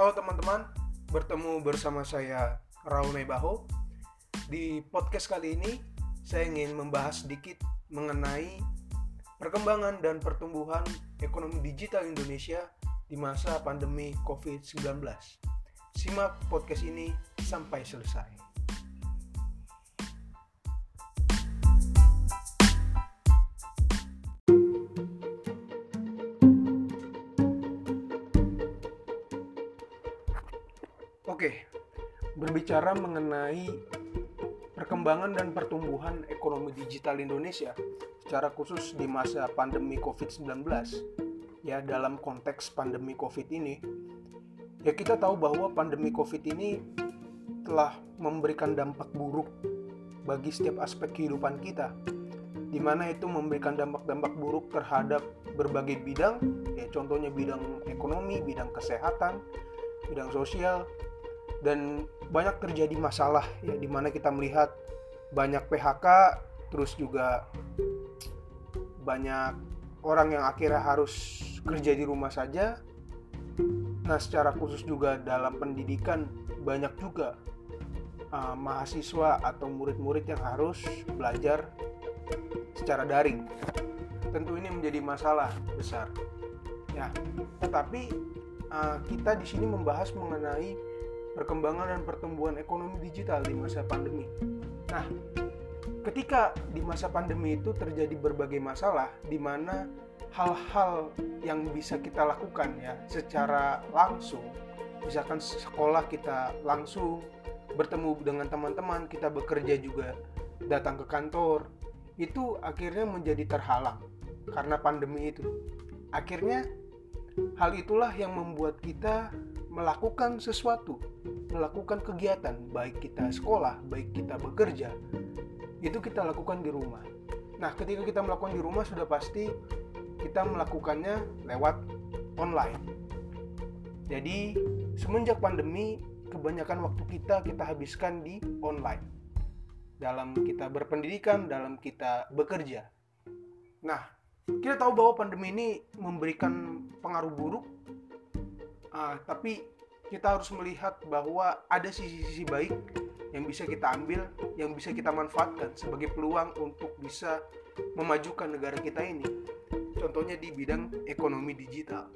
Halo teman-teman, bertemu bersama saya Raul Mebaho. Di podcast kali ini, saya ingin membahas sedikit mengenai perkembangan dan pertumbuhan ekonomi digital Indonesia di masa pandemi COVID-19. Simak podcast ini sampai selesai. Oke, berbicara mengenai perkembangan dan pertumbuhan ekonomi digital Indonesia secara khusus di masa pandemi COVID-19 ya dalam konteks pandemi COVID ini ya kita tahu bahwa pandemi COVID ini telah memberikan dampak buruk bagi setiap aspek kehidupan kita di mana itu memberikan dampak-dampak buruk terhadap berbagai bidang ya contohnya bidang ekonomi, bidang kesehatan, bidang sosial, dan banyak terjadi masalah ya di mana kita melihat banyak PHK terus juga banyak orang yang akhirnya harus kerja di rumah saja. Nah secara khusus juga dalam pendidikan banyak juga uh, mahasiswa atau murid-murid yang harus belajar secara daring. Tentu ini menjadi masalah besar ya. Tetapi uh, kita di sini membahas mengenai perkembangan dan pertumbuhan ekonomi digital di masa pandemi. Nah, ketika di masa pandemi itu terjadi berbagai masalah di mana hal-hal yang bisa kita lakukan ya secara langsung misalkan sekolah kita langsung bertemu dengan teman-teman kita bekerja juga datang ke kantor itu akhirnya menjadi terhalang karena pandemi itu akhirnya hal itulah yang membuat kita melakukan sesuatu, melakukan kegiatan, baik kita sekolah, baik kita bekerja, itu kita lakukan di rumah. Nah, ketika kita melakukan di rumah sudah pasti kita melakukannya lewat online. Jadi, semenjak pandemi, kebanyakan waktu kita kita habiskan di online. Dalam kita berpendidikan, dalam kita bekerja. Nah, kita tahu bahwa pandemi ini memberikan pengaruh buruk uh, tapi kita harus melihat bahwa ada sisi-sisi baik yang bisa kita ambil, yang bisa kita manfaatkan sebagai peluang untuk bisa memajukan negara kita ini. Contohnya di bidang ekonomi digital.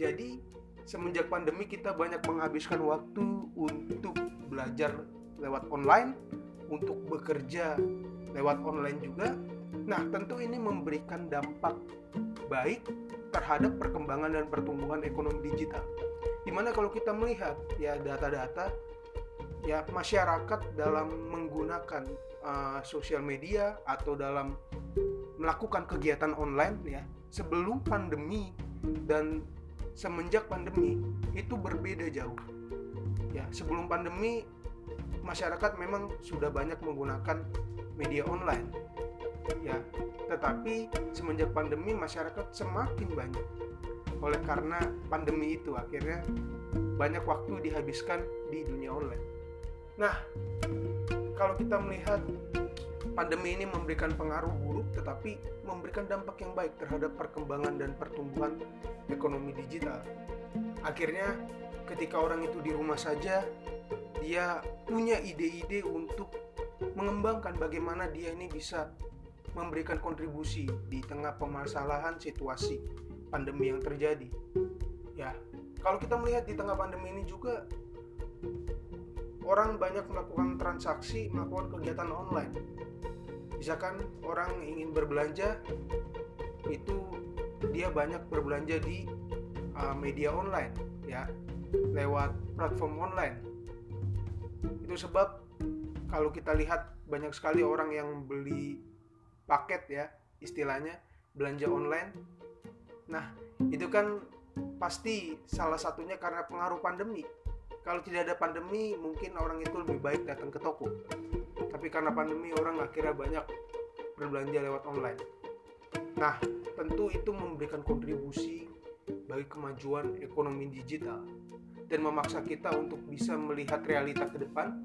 Jadi, semenjak pandemi kita banyak menghabiskan waktu untuk belajar lewat online, untuk bekerja lewat online juga. Nah, tentu ini memberikan dampak baik terhadap perkembangan dan pertumbuhan ekonomi digital. Di mana kalau kita melihat ya data-data ya masyarakat dalam menggunakan uh, sosial media atau dalam melakukan kegiatan online ya sebelum pandemi dan semenjak pandemi itu berbeda jauh. Ya, sebelum pandemi masyarakat memang sudah banyak menggunakan media online. Ya, tetapi semenjak pandemi masyarakat semakin banyak. Oleh karena pandemi itu akhirnya banyak waktu dihabiskan di dunia online. Nah, kalau kita melihat pandemi ini memberikan pengaruh buruk tetapi memberikan dampak yang baik terhadap perkembangan dan pertumbuhan ekonomi digital. Akhirnya ketika orang itu di rumah saja dia punya ide-ide untuk mengembangkan bagaimana dia ini bisa memberikan kontribusi di tengah permasalahan situasi pandemi yang terjadi. Ya, kalau kita melihat di tengah pandemi ini juga orang banyak melakukan transaksi, melakukan kegiatan online. Misalkan orang ingin berbelanja itu dia banyak berbelanja di uh, media online ya, lewat platform online. Itu sebab kalau kita lihat banyak sekali orang yang beli paket ya istilahnya belanja online. Nah itu kan pasti salah satunya karena pengaruh pandemi. Kalau tidak ada pandemi mungkin orang itu lebih baik datang ke toko. Tapi karena pandemi orang akhirnya banyak berbelanja lewat online. Nah tentu itu memberikan kontribusi bagi kemajuan ekonomi digital dan memaksa kita untuk bisa melihat realita ke depan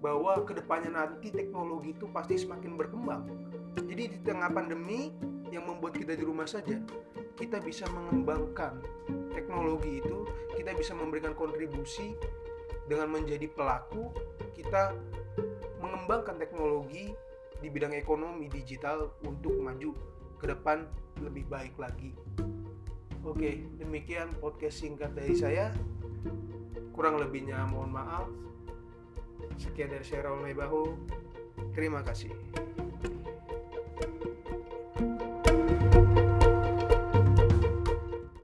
bahwa ke depannya nanti teknologi itu pasti semakin berkembang jadi di tengah pandemi yang membuat kita di rumah saja, kita bisa mengembangkan teknologi itu, kita bisa memberikan kontribusi dengan menjadi pelaku, kita mengembangkan teknologi di bidang ekonomi digital untuk maju ke depan lebih baik lagi. Oke, demikian podcast singkat dari saya. Kurang lebihnya mohon maaf. Sekian dari saya Raul Mebahu. Terima kasih. thank you